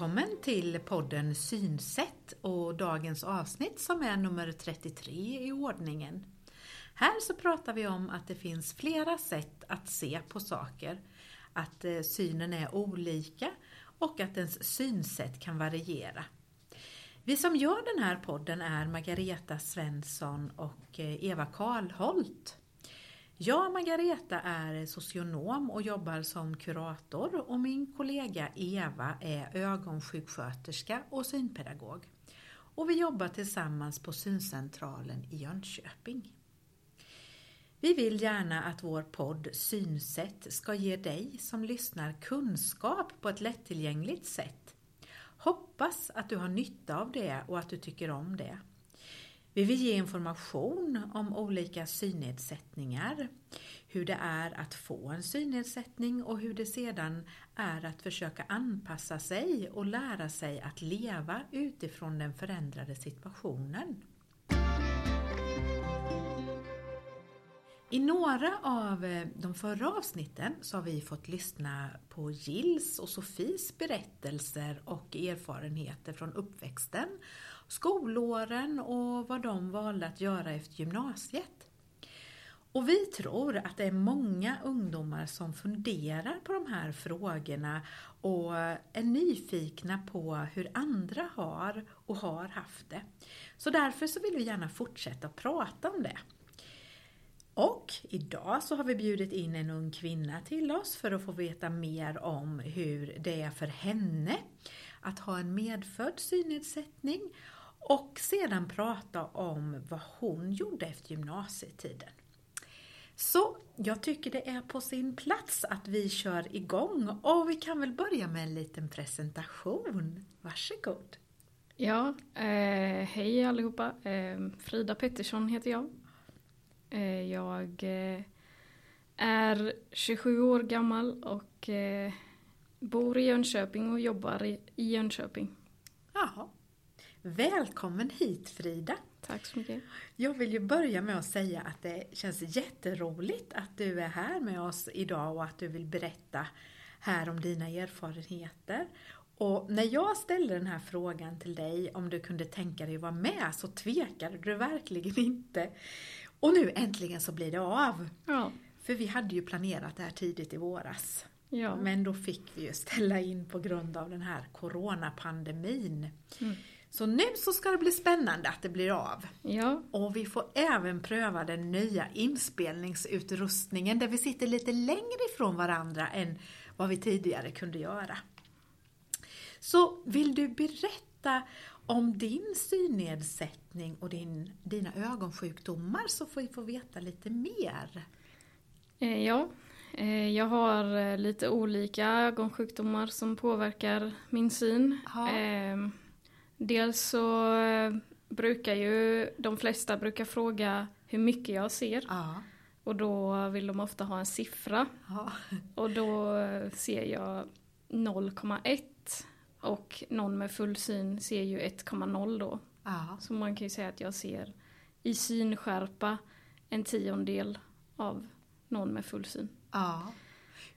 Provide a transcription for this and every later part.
Välkommen till podden Synsätt och dagens avsnitt som är nummer 33 i ordningen. Här så pratar vi om att det finns flera sätt att se på saker, att eh, synen är olika och att ens synsätt kan variera. Vi som gör den här podden är Margareta Svensson och eh, Eva Karlholt. Jag, Margareta, är socionom och jobbar som kurator och min kollega Eva är ögonsjuksköterska och synpedagog. Och vi jobbar tillsammans på Syncentralen i Jönköping. Vi vill gärna att vår podd Synsätt ska ge dig som lyssnar kunskap på ett lättillgängligt sätt. Hoppas att du har nytta av det och att du tycker om det. Vi vill ge information om olika synnedsättningar, hur det är att få en synnedsättning och hur det sedan är att försöka anpassa sig och lära sig att leva utifrån den förändrade situationen. I några av eh, de förra avsnitten så har vi fått lyssna på Gills och Sofies berättelser och erfarenheter från uppväxten, skolåren och vad de valde att göra efter gymnasiet. Och vi tror att det är många ungdomar som funderar på de här frågorna och är nyfikna på hur andra har och har haft det. Så därför så vill vi gärna fortsätta prata om det. Och idag så har vi bjudit in en ung kvinna till oss för att få veta mer om hur det är för henne att ha en medfödd synnedsättning och sedan prata om vad hon gjorde efter gymnasietiden. Så jag tycker det är på sin plats att vi kör igång och vi kan väl börja med en liten presentation. Varsågod! Ja, eh, hej allihopa. Eh, Frida Pettersson heter jag. Eh, jag eh, är 27 år gammal och eh, bor i Jönköping och jobbar i Jönköping. Jaha. Välkommen hit Frida! Tack så mycket. Jag vill ju börja med att säga att det känns jätteroligt att du är här med oss idag och att du vill berätta här om dina erfarenheter. Och när jag ställde den här frågan till dig om du kunde tänka dig att vara med så tvekade du verkligen inte. Och nu äntligen så blir det av. Ja. För vi hade ju planerat det här tidigt i våras. Ja. Men då fick vi ju ställa in på grund av den här coronapandemin. Mm. Så nu så ska det bli spännande att det blir av. Ja. Och vi får även pröva den nya inspelningsutrustningen där vi sitter lite längre ifrån varandra än vad vi tidigare kunde göra. Så vill du berätta om din synnedsättning och din, dina ögonsjukdomar så får vi få veta lite mer. Eh, ja, eh, jag har eh, lite olika ögonsjukdomar som påverkar min syn. Ja. Dels så eh, brukar ju de flesta brukar fråga hur mycket jag ser Ja. och då vill de ofta ha en siffra ja. och då eh, ser jag 0,1 och någon med full syn ser ju 1,0 då. ja. Så man kan ju säga att jag ser i synskärpa en tiondel av någon med full syn. ja.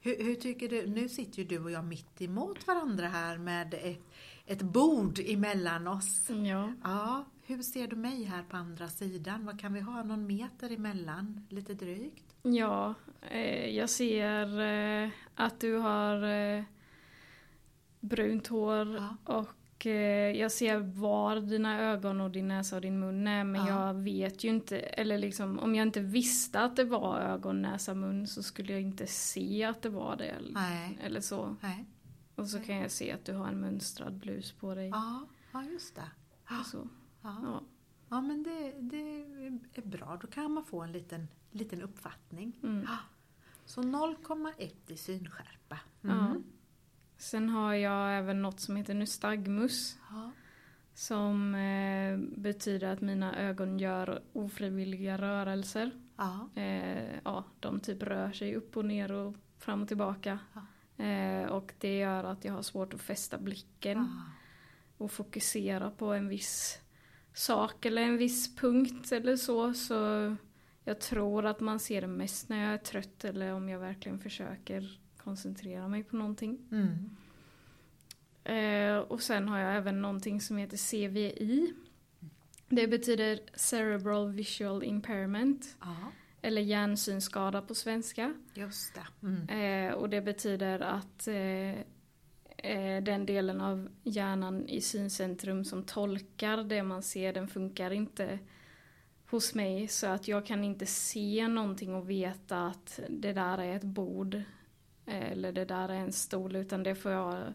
Hur, hur tycker du, nu sitter ju du och jag mitt emot varandra här med ett, ett bord emellan oss. Ja. Ja, hur ser du mig här på andra sidan? Vad kan vi ha? Någon meter emellan? Lite drygt? Ja, eh, jag ser eh, att du har eh, brunt hår Ja. och jag ser var dina ögon och din näsa och din mun är men Ja. jag vet ju inte, eller liksom om jag inte visste att det var ögon, näsa, mun så skulle jag inte se att det var det. Eller, Nej. eller så. Nej. Och så kan jag se att du har en mönstrad blus på dig. Ja, ja just det. Och så. Ja, Ja. ja men det, det är bra. Då kan man få en liten, liten uppfattning. Mm. Så 0,1 i synskärpa. Ja. Sen har jag även något som heter nystagmus. Ja. Som eh, betyder att mina ögon gör ofrivilliga rörelser. Ja. Eh, ja, de typ rör sig upp och ner och fram och tillbaka. Eh, och det gör att jag har svårt att fästa blicken Ja. och fokusera på en viss sak eller en viss punkt eller så. Så jag tror att man ser det mest när jag är trött eller om jag verkligen försöker koncentrera mig på någonting. Mm. Eh, och sen har jag även någonting som heter CVI. Det betyder Cerebral Visual Impairment. Ja, Eller hjärnsynskada på svenska. just det. Mm. Eh, och det betyder att eh, eh, den delen av hjärnan i syncentrum som tolkar det man ser, den funkar inte hos mig. Så att jag kan inte se någonting och veta att det där är ett bord. eh, Eller det där är en stol. Utan det får jag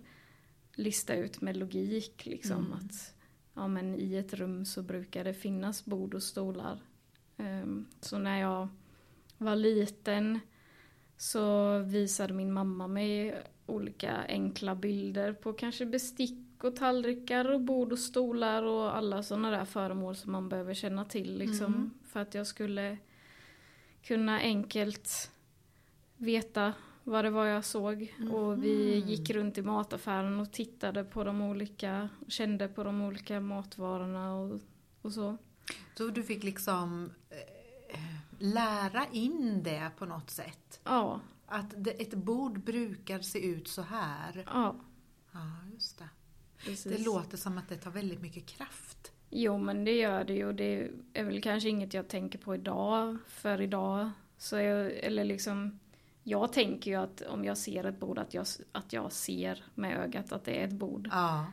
lista ut med logik. Liksom, Mm. att ja, men I ett rum så brukar det finnas bord och stolar. Ehm, så när jag var liten så visade min mamma mig olika enkla bilder på kanske bestick och tallrikar och bord och stolar och alla sådana där föremål som man behöver känna till liksom. Mm. För att jag skulle kunna enkelt veta vad det var jag såg. Och vi Mhm. gick runt i mataffären och tittade på de olika, kände på de olika matvarorna och, och så. Så du fick liksom eh, lära in det på något sätt? Ja, Att ett bord brukar se ut så här? ja. Ja, just det. Precis. Det låter som att det tar väldigt mycket kraft. Jo men det gör det ju och det är väl kanske inget jag tänker på idag. För idag så jag, eller liksom Jag tänker ju att om jag ser ett bord att jag, att jag ser med ögat att det är ett bord. Ja,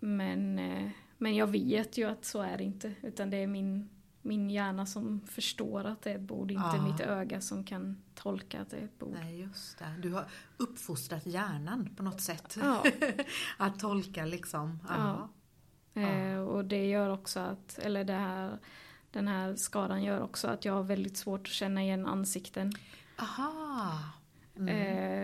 Men, eh, men jag vet ju att så är det inte. Utan det är min, min hjärna som förstår att det är ett bord. Inte Ja. mitt öga som kan tolka att det är ett bord. nej just det. Du har uppfostrat hjärnan på något sätt. Ja. att tolka liksom. Ja. Eh, och det gör också att, eller det här, den här skadan gör också att jag har väldigt svårt att känna igen ansikten. Aha. Mm.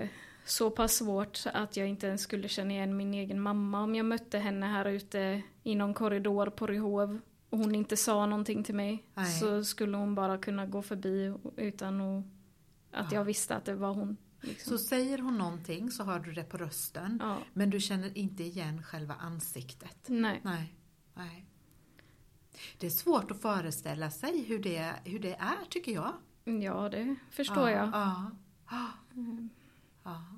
Eh, så pass svårt att jag inte ens skulle känna igen min egen mamma om jag mötte henne här ute i någon korridor på Ryhov och hon inte sa någonting till mig. Nej. Så skulle hon bara kunna gå förbi utan att, att jag visste att det var hon. Liksom. Så säger hon någonting så hör du det på rösten. Ja, Men du känner inte igen själva ansiktet. nej. Nej. nej. Det är svårt att föreställa sig hur det, hur det är tycker jag. Ja, det förstår ja, jag. Ja. Ja. ja.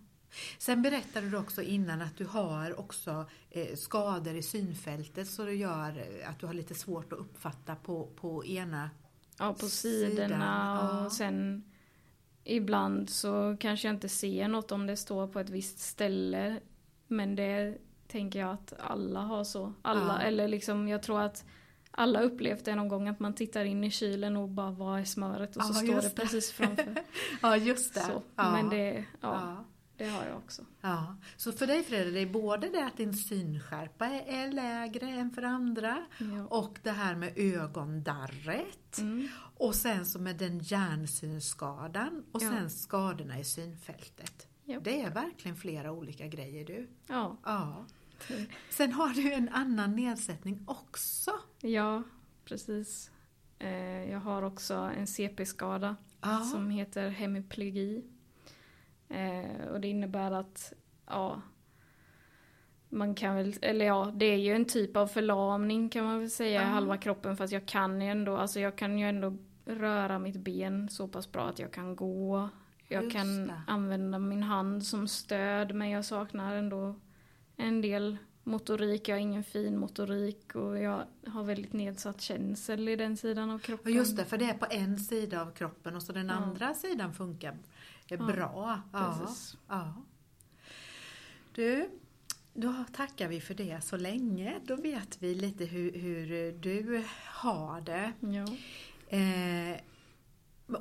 Sen berättade du också innan att du har också eh, skador i synfältet så det gör eh, att du har lite svårt att uppfatta på, på ena Ja, på Sidan, sidorna ja. och sen ibland så kanske jag inte ser något om det står på ett visst ställe. Men det tänker jag att alla har så. Alla, Ja. eller liksom jag tror att alla upplevt det någon gång att man tittar in i kylen och bara vad är smöret och så Ja, står just det precis framför. Ja, just det. så. Ja. Men det, ja, ja. Det har jag också. Ja, så för dig Fredrik, det är både det att din synskärpa är, lägre än för andra Ja. och det här med ögondarret Mm. och sen så med den hjärnsynskadan och Ja. sen skadorna i synfältet. Ja. Det är verkligen flera olika grejer du. Ja. Ja. Sen har du en annan nedsättning också. ja, precis. Eh, jag har också en CP-skada. Som heter hemiplegi. Eh, och det innebär att, ja, man kan väl, eller ja, det är ju en typ av förlamning kan man väl säga Ja. halva kroppen fast jag kan ju ändå, alltså jag kan ju ändå röra mitt ben så pass bra att jag kan gå. Jag Just kan det. använda min hand som stöd men jag saknar ändå en del motorik. Jag har ingen fin motorik och jag har väldigt nedsatt känsel i den sidan av Och kroppen. just det, för det är på en sida av kroppen och så den Ja. andra sidan funkar är Ja, bra. Precis. Ja. Du, då tackar vi för det så länge. Då vet vi lite hur, hur du har det. Ja. Eh,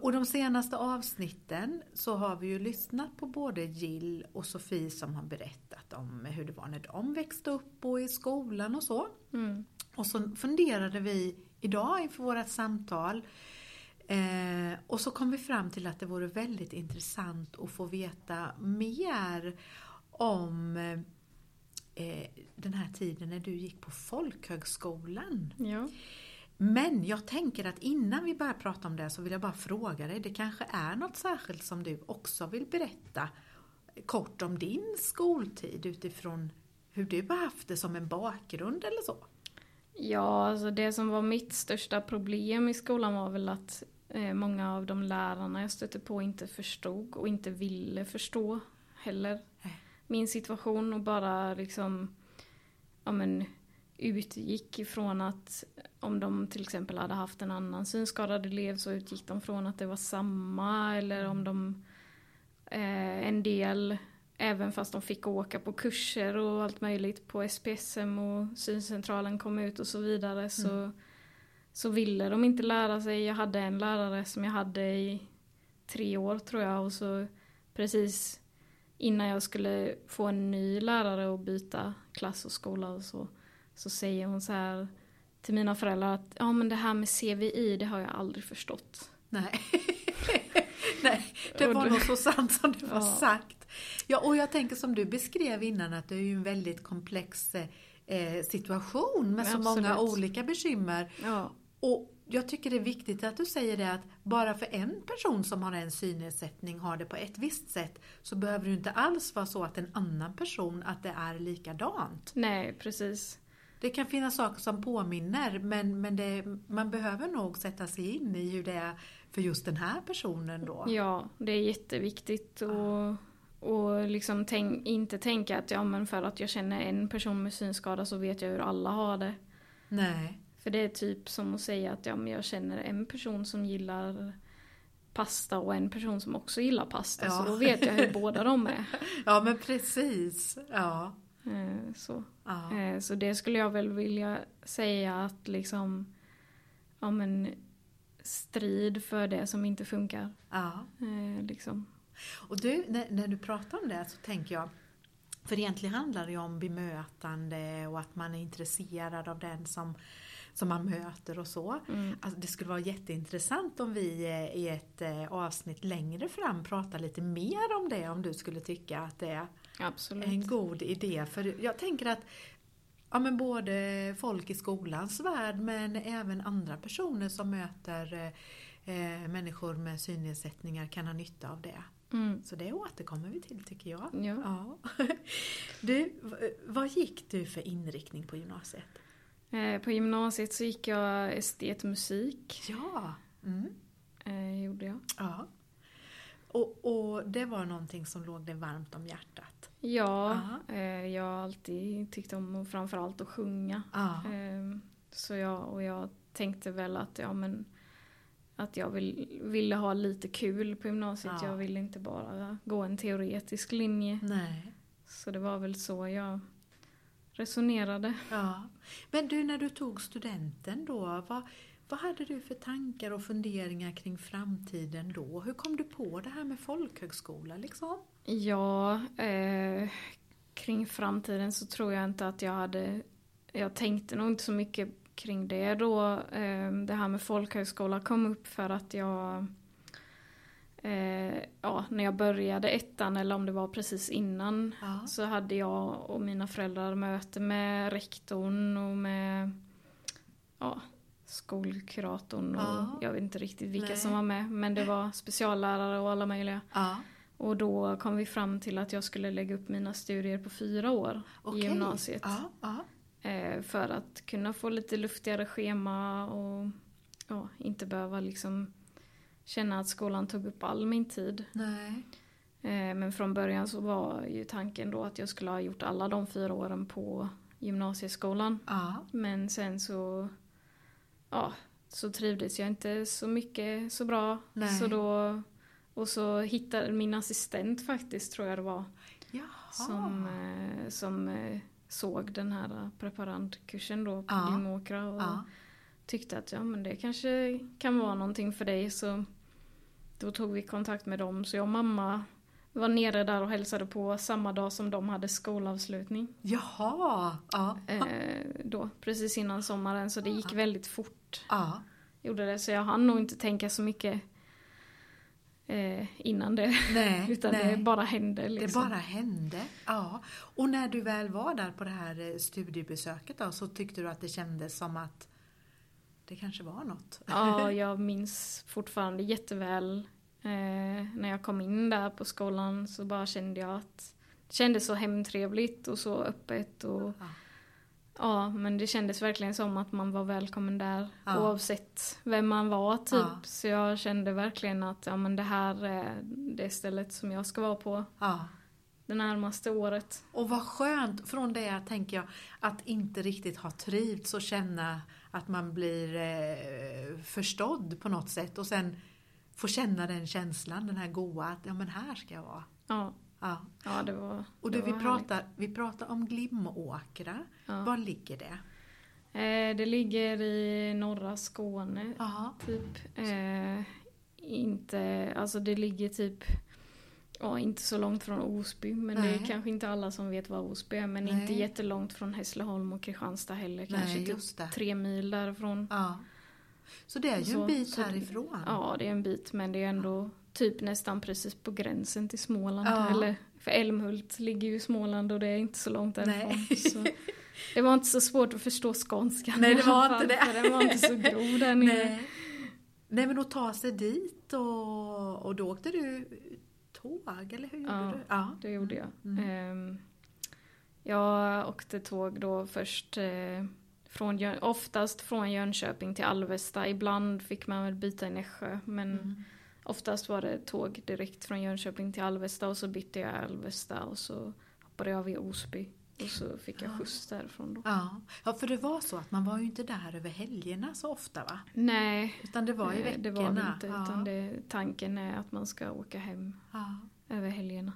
och de senaste avsnitten så har vi ju lyssnat på både Jill och Sofie som har berättat om hur det var när de växte upp och i skolan och så. Mm. Och så funderade vi idag inför vårt samtal eh, och så kom vi fram till att det vore väldigt intressant att få veta mer om eh, den här tiden när du gick på folkhögskolan. Ja. Men jag tänker att innan vi börjar prata om det så vill jag bara fråga dig, det kanske är något särskilt som du också vill berätta kort om din skoltid utifrån hur du har haft det som en bakgrund eller så? Ja, alltså det som var mitt största problem i skolan var väl att många av de lärarna jag stötte på inte förstod och inte ville förstå heller min situation och bara liksom ja, men, utgick ifrån att om de till exempel hade haft en annan synskadad elev så utgick de från att det var samma eller om de eh, en del även fast de fick åka på kurser och allt möjligt på SPSM och syncentralen kom ut och så vidare så, mm. Så ville de inte lära sig. Jag hade en lärare som jag hade i tre år tror jag och så precis innan jag skulle få en ny lärare och byta klass och skola och så så säger hon så här till mina föräldrar att ja men det här med CVI det har jag aldrig förstått. Nej, Nej det var nog så sant som det var ja. sagt. Ja, och jag tänker som du beskrev innan att det är ju en väldigt komplex eh, situation med så Absolut. många olika bekymmer. Ja. Och jag tycker det är viktigt att du säger det att bara för en person som har en synnedsättning har det på ett visst sätt så behöver det inte alls vara så att en annan person att det är likadant. Nej, precis. Det kan finnas saker som påminner men, men det, man behöver nog sätta sig in i hur det är för just den här personen då. Ja, det är jätteviktigt och, och liksom tänk, inte tänka att ja, men för att jag känner en person med synskada så vet jag hur alla har det. Nej. För det är typ som att säga att ja, men jag känner en person som gillar pasta och en person som också gillar pasta ja. så då vet jag hur båda de är. Ja men precis. Ja. Eh, så. Ja. Så det skulle jag väl vilja säga att liksom, ja men strid för det som inte funkar. Ja. Eh, liksom. Och du, när, när, du pratar om det så tänker jag, för egentligen handlar det ju om bemötande och att man är intresserad av den som som man möter och så. Mm. Alltså det skulle vara jätteintressant om vi eh, i ett avsnitt längre fram pratar lite mer om det om du skulle tycka att det är Absolut. en god idé. För jag tänker att ja, men både folk i skolans värld men även andra personer som möter eh, människor med synnedsättningar kan ha nytta av det. Mm. Så det återkommer vi till tycker jag. Ja. ja. Du, vad gick du för inriktning på gymnasiet? Eh, på gymnasiet så gick jag estetmusik. Ja. Mm. Eh, gjorde jag. Ja. Och, och, det var någonting som låg dig varmt om hjärtat? Ja, eh, jag har alltid tyckt om framförallt att sjunga. Eh, så jag, och jag tänkte väl att, ja, men, att jag vill, ville ha lite kul på gymnasiet. Ja. Jag ville inte bara gå en teoretisk linje. Nej. Så det var väl så jag resonerade. Ja. Men du, när du tog studenten då, vad, vad hade du för tankar och funderingar kring framtiden då? Hur kom du på det här med folkhögskola liksom? Ja, eh, kring framtiden så tror jag inte att jag hade... Jag tänkte nog inte så mycket kring det då. Eh, det här med folkhögskola kom upp för att jag... Eh, ja, när jag började ettan eller om det var precis innan ja. så hade jag och mina föräldrar möte med rektorn och med ja, skolkuratorn och ja. jag vet inte riktigt vilka Nej. som var med. Men det var speciallärare och alla möjliga. Ja. Och då kom vi fram till att jag skulle lägga upp mina studier på fyra år okay. i gymnasiet. Ja, för att kunna få lite luftigare schema och ja, inte behöva liksom känna att skolan tog upp all min tid. Nej. Eh, men från början så var ju tanken då att jag skulle ha gjort alla de fyra åren på gymnasieskolan. Men sen så ja, så trivdes jag inte så mycket så bra. Nej. Så då, och så hittade min assistent faktiskt, tror jag det var, Jaha. som, eh, som eh, såg den här preparandkursen då på ja. Glimåkra och ja. tyckte att ja, men det kanske kan vara någonting för dig. Så då tog vi kontakt med dem. Så jag och mamma var nere där och hälsade på samma dag som de hade skolavslutning. Jaha! Ja. Eh, då, precis innan sommaren, så det gick väldigt fort. Ja. Gjorde det, så jag hann nog inte tänka så mycket eh, innan det. Nej, Utan nej. det bara hände. Liksom. Det bara hände, ja. Och när du väl var där på det här eh, studiebesöket då, så tyckte du att det kändes som att det kanske var något? Ja, jag minns fortfarande jätteväl Eh, när jag kom in där på skolan så bara kände jag att det kändes så hemtrevligt och så öppet. Och, ja. Ja men det kändes verkligen som att man var välkommen där ja. oavsett vem man var typ. Ja. Så jag kände verkligen att ja, men det här är det stället som jag ska vara på. Ja. det närmaste året. Och vad skönt, från det tänker jag, att inte riktigt ha trivts och känna att man blir eh, förstådd på något sätt och sen få känna den känslan, den här goa, att ja men här ska jag vara. Ja, Ja. ja det var Och det du, vi, var härligt. pratar, vi pratar om Glimåkra. Ja. Var ligger det? Eh, det ligger i norra Skåne, Ja. typ. Eh, inte, alltså det ligger typ, ja inte så långt från Osby, men det Nej. är kanske inte alla som vet vad Osby är, men Nej. inte jättelångt från Hässleholm och Kristianstad heller. Kanske Nej, typ det. tre mil därifrån. ja. Så det är ju Så- en bit så- härifrån. Ja, det är en bit, men det är ändå typ nästan precis på gränsen till Småland. Ja. Eller, för Älmhult ligger ju i Småland och det är inte så långt därifrån. Så det var inte så svårt att förstå skånskan Nej, det var fall, inte det. För den var inte så grov där nere. Nej. Nej men att ta sig dit och, och då åkte du tåg eller hur gjorde Ja. du? Ja. Det gjorde jag. Mm. Ehm, jag åkte tåg då först eh, från, oftast från Jönköping till Alvesta. Ibland fick man väl byta i Nässjö men Mm. Oftast var det tåg direkt från Jönköping till Alvesta och så bytte jag Alvesta och så hoppade jag vid Osby. Och så fick jag Ja. skjuts därifrån då. Ja. ja, för det var så att man var ju inte där över helgerna så ofta va? Nej, Utan det var i veckorna. det var det inte. ja. Utan det, tanken är att man ska åka hem Ja. över helgerna.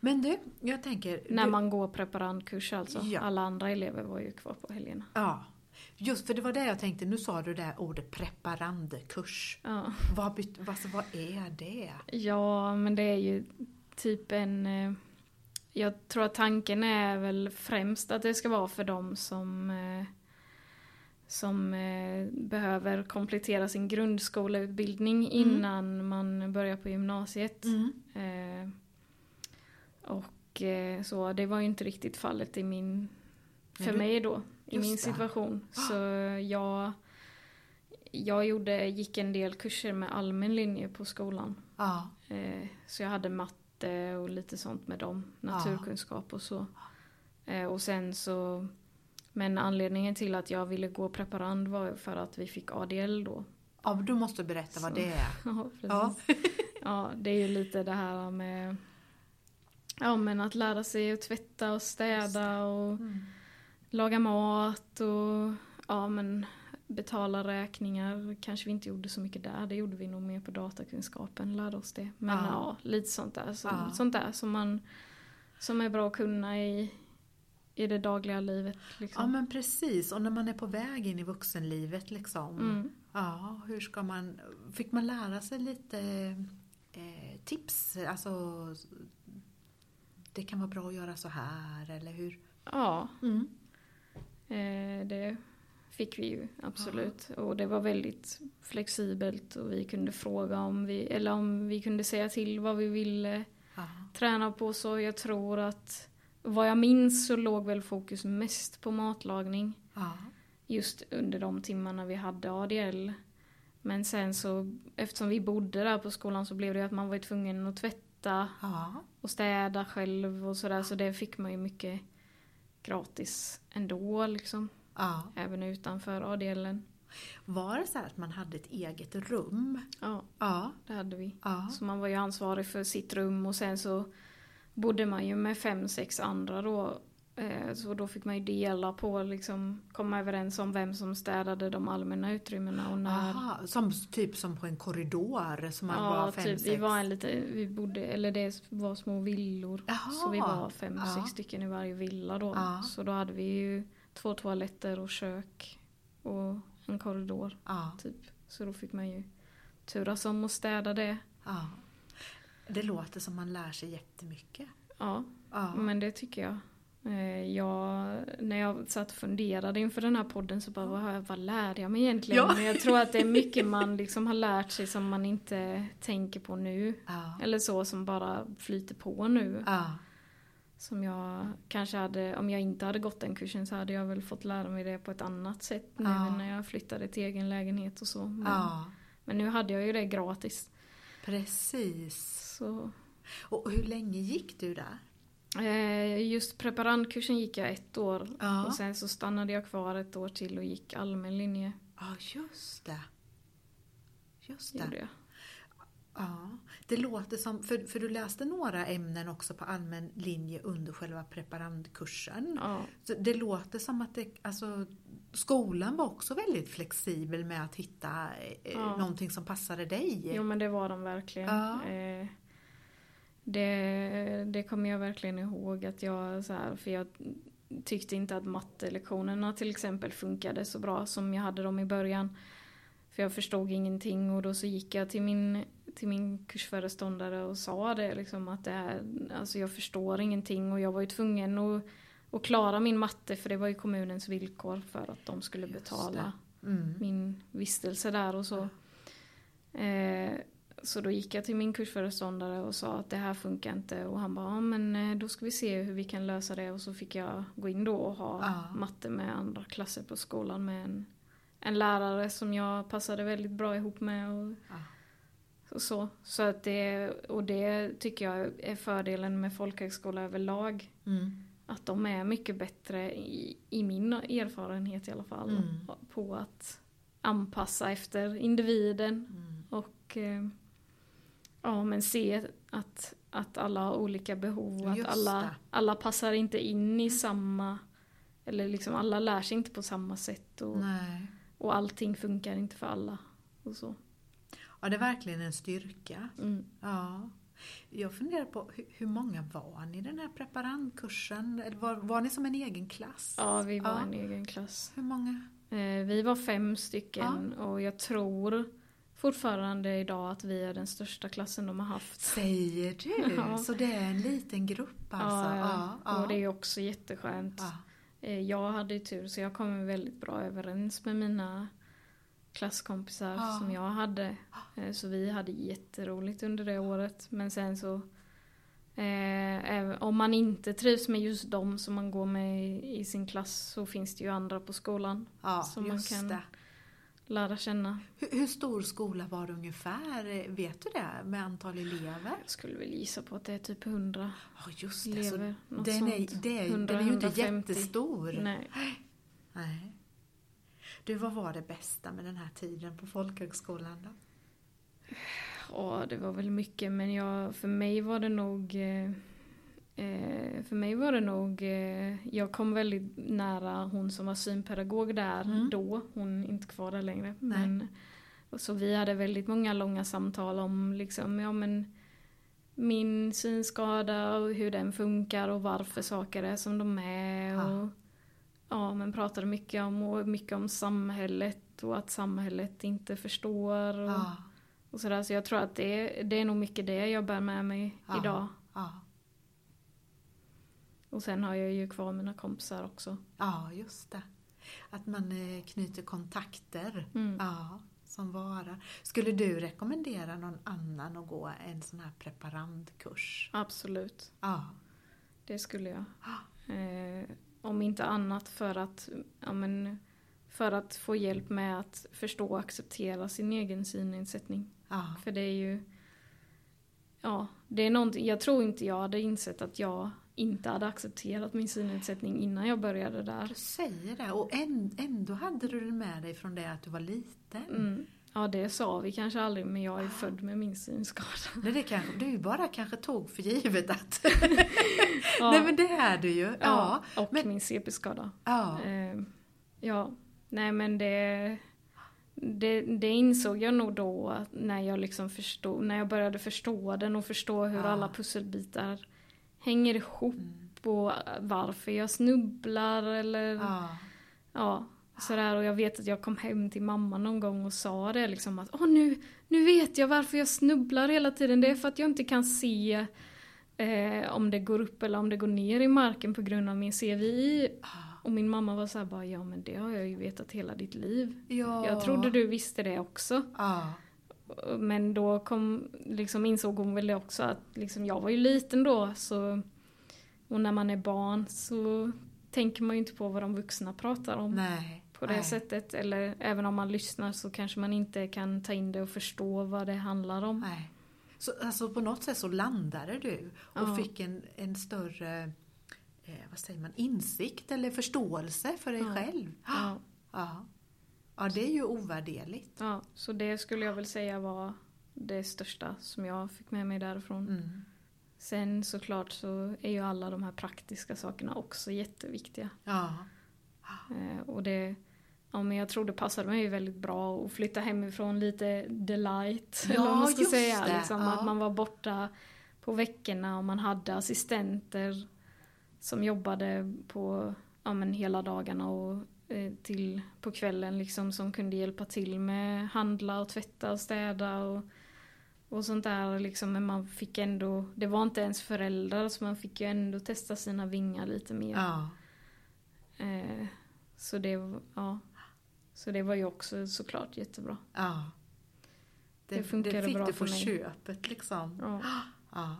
Men du, jag tänker... När du, man går preparandkurs alltså. Ja. Alla andra elever var ju kvar på helgerna. Ja, just för det var det jag tänkte. Nu sa du det här ordet preparandkurs. Ja. Vad, byt, vad, vad är det? Ja, men det är ju typ en... eh, Jag tror att tanken är väl främst att det ska vara för dem som eh, som eh, behöver komplettera sin grundskoleutbildning innan man börjar på gymnasiet. Mm. Och så, det var ju inte riktigt fallet i min, för du- mig då, i just min det. situation. Så jag, jag gjorde, gick en del kurser med allmän linje på skolan. Ja, Eh, så jag hade matte och lite sånt med dem, naturkunskap och så. Eh, och sen så, men anledningen till att jag ville gå preparand var för att vi fick ADL då. ja du måste berätta vad Så- det är. Ja, precis. Ja. Ja, det är ju lite det här med Ja men att lära sig att tvätta och städa och Mm. Laga mat och ja men betala räkningar. Kanske vi inte gjorde så mycket där, det gjorde vi nog mer på datakunskapen, lärde oss det. Men Ja. ja, lite sånt där. Som, Ja. Sånt där som man som är bra att kunna i, i det dagliga livet. Liksom. Ja men precis, och när man är på väg in i vuxenlivet liksom. Mm. Ja, hur ska man, fick man lära sig lite eh, tips? Alltså, det kan vara bra att göra så här eller hur? Ja, Mm. Eh, det fick vi ju absolut. Och det var väldigt flexibelt och vi kunde fråga om vi, eller om vi kunde säga till vad vi ville Ja. träna på. Så jag tror att vad jag minns så låg väl fokus mest på matlagning. Ja. Just under de timmarna vi hade ADL. Men sen så, eftersom vi bodde där på skolan så blev det ju att man var tvungen att tvätta och städa själv och sådär. Så det fick man ju mycket gratis ändå liksom. ja. Även utanför ADLen. Var det så här att man hade ett eget rum? Ja, Ja. det hade vi. Ja. Så man var ju ansvarig för sitt rum och sen så bodde man ju med fem, sex andra då. Eh, Så då fick man ju dela på, liksom komma överens om vem som städade de allmänna utrymmena och när. Aha, som, typ som på en korridor som man Ja, var fem, typ. sex? Vi var en lite, vi bodde, eller det var små villor. Jaha. Så vi var fem, Ja. sex stycken i varje villa då. Ja. Så då hade vi ju två toaletter och kök och en korridor. Ja. Typ. Så då fick man ju turas om att städa det. ja. Det låter som man lär sig jättemycket. Ja, Ja. men det tycker jag. Eh, Jag, när jag satt och funderade inför den här podden så bara, vad, vad lärde jag mig egentligen? Ja. Men jag tror att det är mycket man liksom har lärt sig som man inte tänker på nu. Ja. Eller så som bara flyter på nu. Ja. Som jag kanske hade, om jag inte hade gått den kursen så hade jag väl fått lära mig det på ett annat sätt nu när jag flyttade till egen lägenhet och så. Men, men nu hade jag ju det gratis. Precis. Så Och hur länge gick du där? Eh, Just preparandkursen gick jag ett år Ja. och sen så stannade jag kvar ett år till och gick allmän linje. Ja, just det. Just Gjorde det. jag. Ja, det låter som, för, för du läste några ämnen också på allmän linje under själva preparandkursen. Ja. Så det låter som att det, alltså, skolan var också väldigt flexibel med att hitta eh, Ja. någonting som passade dig. Jo men det var de verkligen. Ja. Eh, det, det kommer jag verkligen ihåg att jag så här, för jag tyckte inte att mattelektionerna till exempel funkade så bra som jag hade dem i början. För jag förstod ingenting och då så gick jag till min, till min kursföreståndare och sa det liksom att det här, alltså jag förstår ingenting och jag var ju tvungen att, att klara min matte för det var ju kommunens villkor för att de skulle Just betala Mm. min vistelse där och så. Eh, så då gick jag till min kursföreståndare och sa att det här funkar inte och han bara, ja men eh, då ska vi se hur vi kan lösa det och så fick jag gå in då och ha Ja. matte med andra klasser på skolan med en, en lärare som jag passade väldigt bra ihop med och, Ja. och så. Så att det, och det tycker jag är fördelen med folkhögskola överlag. Mm. Att de är mycket bättre i, i min erfarenhet i alla fall. Mm. På att anpassa efter individen. Mm. Och eh, ja, men se att, att alla har olika behov. och Att alla, alla passar inte in i samma... Eller liksom alla lär sig inte på samma sätt. Och, Nej. och allting funkar inte för alla. Och så. Ja, det är verkligen en styrka. Mm. Ja. Jag funderar på hur, många var ni i den här preparandkursen? Eller var, var ni som en egen klass? Ja, vi var Ja. en egen klass. Hur många? Eh, vi var fem stycken och jag tror fortfarande idag att vi är den största klassen de har haft. Säger du? Ja. Så det är en liten grupp alltså? ja, ja. och det är också jätteskönt. Eh, Jag hade ju tur så jag kom väldigt bra överens med mina klasskompisar som jag hade. Eh, Så vi hade jätteroligt under det året. Men sen så eh, om man inte trivs med just dem som man går med i, i sin klass så finns det ju andra på skolan ja som man kan- det. Lära känna. Hur, hur stor skola var det ungefär? Vet du det? Med antal elever? Jag skulle väl gissa på att det är typ 100 Ja, just det. Så elever. något den, är, det är, 100, den är ju inte 150. jättestor. Nej. Nej. Du, vad var det bästa med den här tiden på folkhögskolan då? Ja, det var väl mycket men jag, för mig var det nog eh, eh, för mig var det nog, eh, jag kom väldigt nära hon som var synpedagog där Mm. då, hon är inte kvar där längre. Nej. Men, och så vi hade väldigt många långa samtal om liksom, ja men min synskada och hur den funkar och varför saker är som de är. Ja. Och, ja, men pratade mycket om, och mycket om samhället och att samhället inte förstår. Och, Ja, och sådär. Så jag tror att det, det är nog mycket det jag bär med mig Ja. idag. Och sen har jag ju kvar mina kompisar också. ja, just det. Att man eh, knyter kontakter. Mm. Ja, som varar. Skulle du rekommendera någon annan att gå en sån här preparandkurs? Absolut, Ja, det skulle jag. Eh, om inte annat för att, ja, men, för att få hjälp med att förstå och acceptera sin egen synnedsättning. ja, För det är ju, ja, det är någonting, jag tror inte jag hade insett att jag inte hade accepterat min synnedsättning innan jag började där. du säger det. Och än- ändå hade du den med dig från det att du var liten. Mm. Ja, det sa vi kanske aldrig, men jag är född med min synskada. Nej, det kanske, du bara kanske tog för givet att... Ja. Nej men det är du ju. Ja. Ja, och men- min CP-skada. ja. Eh, ja, nej men det, det, det insåg jag nog då när jag liksom förstod, när jag började förstå den och förstå hur alla pusselbitar hänger ihop Mm. och varför jag snubblar eller ja. ja, sådär. Och jag vet att jag kom hem till mamma någon gång och sa det liksom att åh nu, nu vet jag varför jag snubblar hela tiden. Det är för att jag inte kan se eh, om det går upp eller om det går ner i marken på grund av min CVI. Ja. Och min mamma var så här bara, ja men det har jag ju vetat hela ditt liv. ja. Jag trodde du visste det också. Ja. Men då kom, liksom insåg hon väl också att liksom, jag var ju liten då så och när man är barn så tänker man ju inte på vad de vuxna pratar om Nej. på det nej. sättet. Eller även om man lyssnar så kanske man inte kan ta in det och förstå vad det handlar om. Nej. Så, alltså på något sätt så landade du och Ja. fick en, en större eh, vad säger man, insikt eller förståelse för dig Ja. själv. Ja, Ja. Ja, det är ju ovärderligt. ja, så det skulle jag väl säga var det största som jag fick med mig därifrån. Mm. Sen såklart så är ju alla de här praktiska sakerna också jätteviktiga. Ja. Eh, och det, ja men jag tror det passade mig väldigt bra att flytta hemifrån lite delight. Ja, eller vad man ska säga. det. Liksom, Ja. Att man var borta på veckorna och man hade assistenter som jobbade på ja, men hela dagarna och till på kvällen liksom som kunde hjälpa till med handla och tvätta och städa och, och sånt där liksom. Men man fick ändå, det var inte ens föräldrar så man fick ju ändå testa sina vingar lite mer. Ja. Eh, så, det, ja. så det var ju också såklart jättebra. ja. Det, Det funkade det fick bra du på för mig. köpet liksom. Ja. Ja.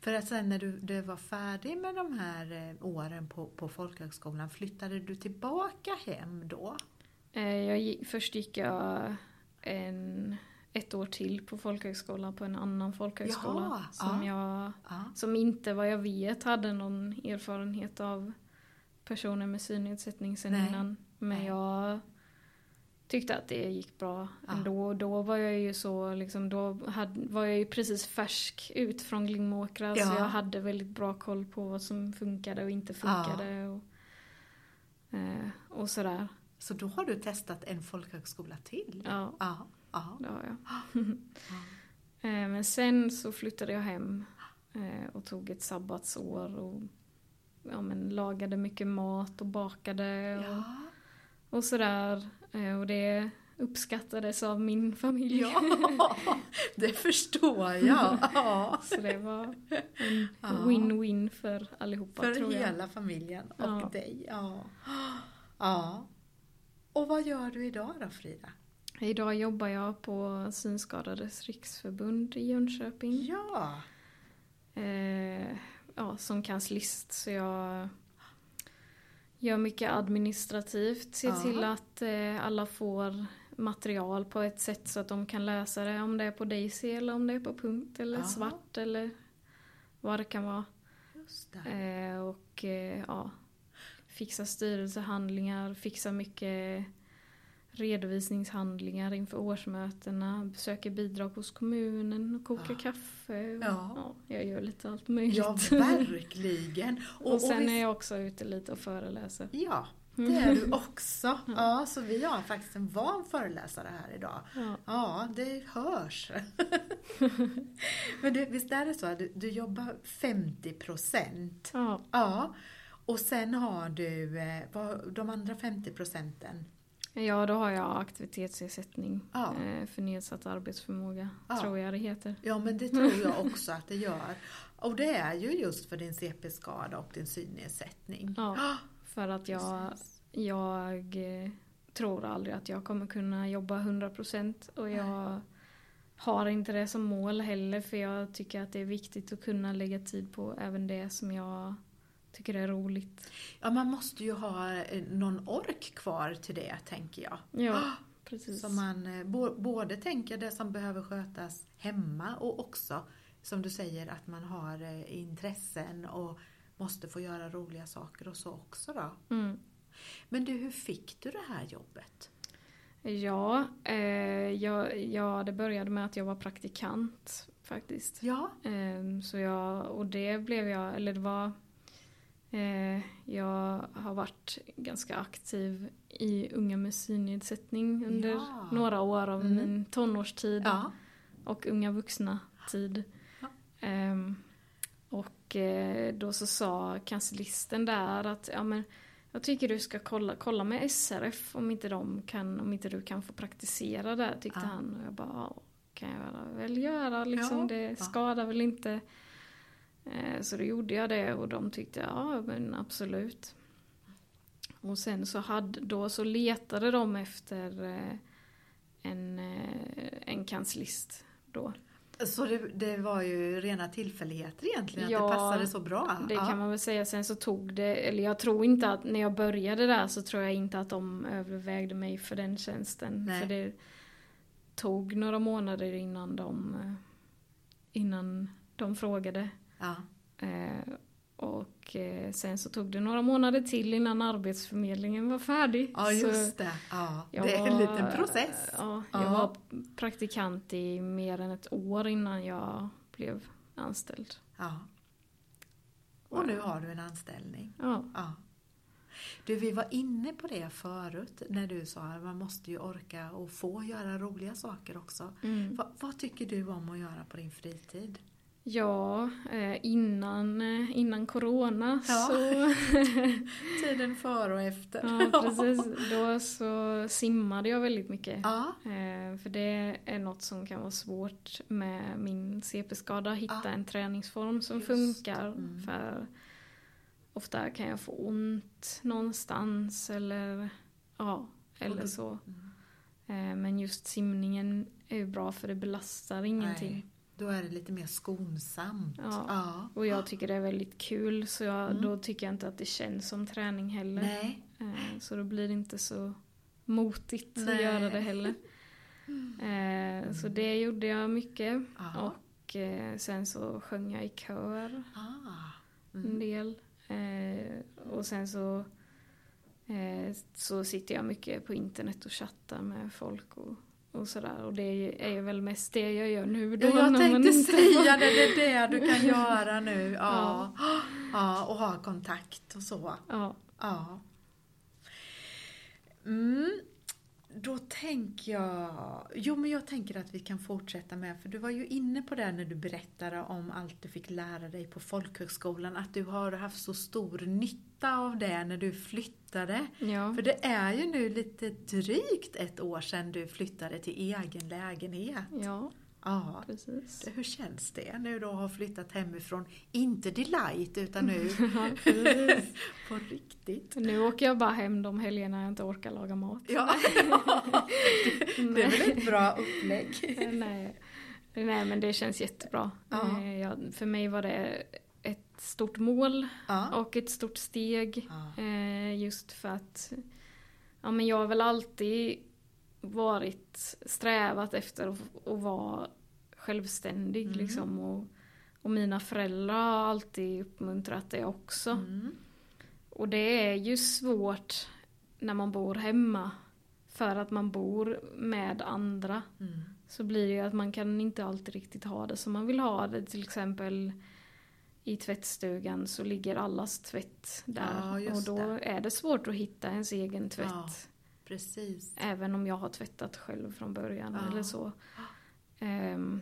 För att sen när du, du var färdig med de här eh, åren på, på folkhögskolan, flyttade du tillbaka hem då? Eh, jag gick, först gick jag en, ett år till på folkhögskola på en annan folkhögskola. Jaha, som, ja. jag, Ja. som inte vad jag vet hade någon erfarenhet av personer med synnedsättning sen Nej. innan. Men Nej. jag tyckte att det gick bra Ja. ändå. Då var jag ju så, liksom, då hade, var jag ju precis färsk ut från Glimåkra så Ja. jag hade väldigt bra koll på vad som funkade och inte funkade. Och, eh, och sådär. Så då har du testat en folkhögskola till? Ja, Ja. ja. det har jag. Eh, Men sen så flyttade jag hem eh, och tog ett sabbatsår och ja, men lagade mycket mat och bakade och, Ja. och sådär. Eh, Och det uppskattades av min familj. ja, det förstår jag. Ja. Så det var en win-win för allihopa För tror jag. hela familjen och Ja. dig. Ja. ja. Och vad gör du idag då Frida? Idag jobbar jag på Synskadades riksförbund i Jönköping. Ja. Eh, ja, som kanslist. Så jag gör mycket administrativt. Ser Ja. till att eh, alla får material på ett sätt så att de kan läsa det. Om det är på Daisy eller om det är på punkt eller Ja. svart eller vad det kan vara. Eh, och eh, ja, fixa styrelsehandlingar, fixa mycket redovisningshandlingar inför årsmötena, besöker bidrag hos kommunen och kokar Ja. kaffe. Och, Ja. ja, jag gör lite allt möjligt. Ja, verkligen. och, sen visst- är jag också ute lite och föreläser. Ja, det är du också. Ja, så vi har faktiskt en van föreläsare här idag. Ja. Ja, det hörs. Men du, visst är det så att du, du jobbar 50 procent? Ja, Ja. Och sen har du eh, vad, de andra 50 procenten? Ja, då har jag aktivitetsersättning Ja. eh, för nedsatt arbetsförmåga, Ja. tror jag det heter. Ja, men det tror jag också att det gör. Och det är ju just för din CP-skada och din synnedsättning. Ja, för att jag Precis. Jag eh, tror aldrig att jag kommer kunna jobba 100% och jag har inte det som mål heller för jag tycker att det är viktigt att kunna lägga tid på även det som jag tycker är roligt. Ja, man måste ju ha eh, någon ork kvar till det, tänker jag. Ja, precis. Så man eh, både tänker det som behöver skötas hemma och också, som du säger, att man har eh, intressen och måste få göra roliga saker och så också då. Mm. Men du, hur fick du det här jobbet? Ja, eh, jag, ja, det började med att jag var praktikant faktiskt. Ja, Ehm, Så jag, och det blev jag, eller det var eh, Jag har varit ganska aktiv i Unga med synnedsättning under Ja. några år av Mm. min tonårstid ja, och unga vuxna tid. Ja. Ehm, och eh, då så sa kanslisten där att ja, men, jag tycker du ska kolla, kolla med SRF om inte, de kan, om inte du kan få praktisera där tyckte han. Och jag bara, kan jag väl göra liksom. Det skadar väl inte. Eh, Så då gjorde jag det och de tyckte ja men absolut. Och sen så, hade, då så letade de efter eh, en, eh, en kanslist då. så det, det var ju rena tillfälligheter egentligen, Ja, att det passade så bra. Det ja. kan man väl säga. Sen så tog det, eller jag tror inte att när jag började där så tror jag inte att de övervägde mig för den tjänsten. Nej. För det tog några månader innan de, innan de frågade. Ja. Eh, Och eh, sen så tog det några månader till innan Arbetsförmedlingen var färdig. Ja, just det. Ja, det är en liten process. Ja, jag Ja. var praktikant i mer än ett år innan jag blev anställd. Ja. Och nu har du en anställning. Ja, Ja. Du, vi var inne på det förut när du sa att man måste ju orka och få göra roliga saker också. mm. Va, vad tycker du om att göra på din fritid? Ja eh, innan, eh, innan corona Ja. så Tiden före och efter. Ja, precis. Då så simmade jag väldigt mycket. Ja, Eh, för det är något som kan vara svårt med min CP-skada, hitta Ja. en träningsform som Just. funkar. Mm. För ofta kan jag få ont någonstans eller ja, eller så. Mm. Men just simningen är ju bra för det belastar ingenting. Nej, då är det lite mer skonsamt. Ja. Ja. Och jag tycker det är väldigt kul så jag, Mm. då tycker jag inte att det känns som träning heller. Nej. Eh, Så då blir det inte så motigt Nej. att göra det heller. Eh, Så det gjorde jag mycket. Ja. Och eh, sen så sjöng jag i kör Ah. en Mm. del. Eh, Och sen så, så sitter jag mycket på internet och chattar med folk och, och sådär. Och det är ju väl mest det jag gör nu då. Ja, jag tänkte säga det, det är det du kan göra nu. Ja. ja, och ha kontakt och så. Ja. Ja. Mm. Då tänker jag, jo men jag tänker att vi kan fortsätta med, för du var ju inne på det när du berättade om allt du fick lära dig på folkhögskolan, att du har haft så stor nytta av det när du flyttade. ja. För det är ju nu lite drygt ett år sedan du flyttade till egen lägenhet. ja, Ja. precis. Hur känns det nu då att ha flyttat hemifrån? Inte delight utan nu Ja, på riktigt. Nu åker jag bara hem de helgerna jag inte orkar laga mat. Ja, det är väl ett bra upplägg. Nej. Nej men det känns jättebra. Ja. Eh, Jag, för mig var det ett stort mål Ja. och ett stort steg. Ja. Eh, just för att ja, men jag har väl alltid varit strävat efter att, att vara självständig Mm. liksom. Och, och mina föräldrar har alltid uppmuntrat det också. Mm. Och det är ju svårt när man bor hemma. För att man bor med andra. Mm. Så blir det ju att man kan inte alltid riktigt ha det som man vill ha det. Till exempel i tvättstugan så ligger allas tvätt där. Ja, och då det. är det svårt att hitta ens egen tvätt. Precis. Även om jag har tvättat själv från början Ja. eller så. Ehm,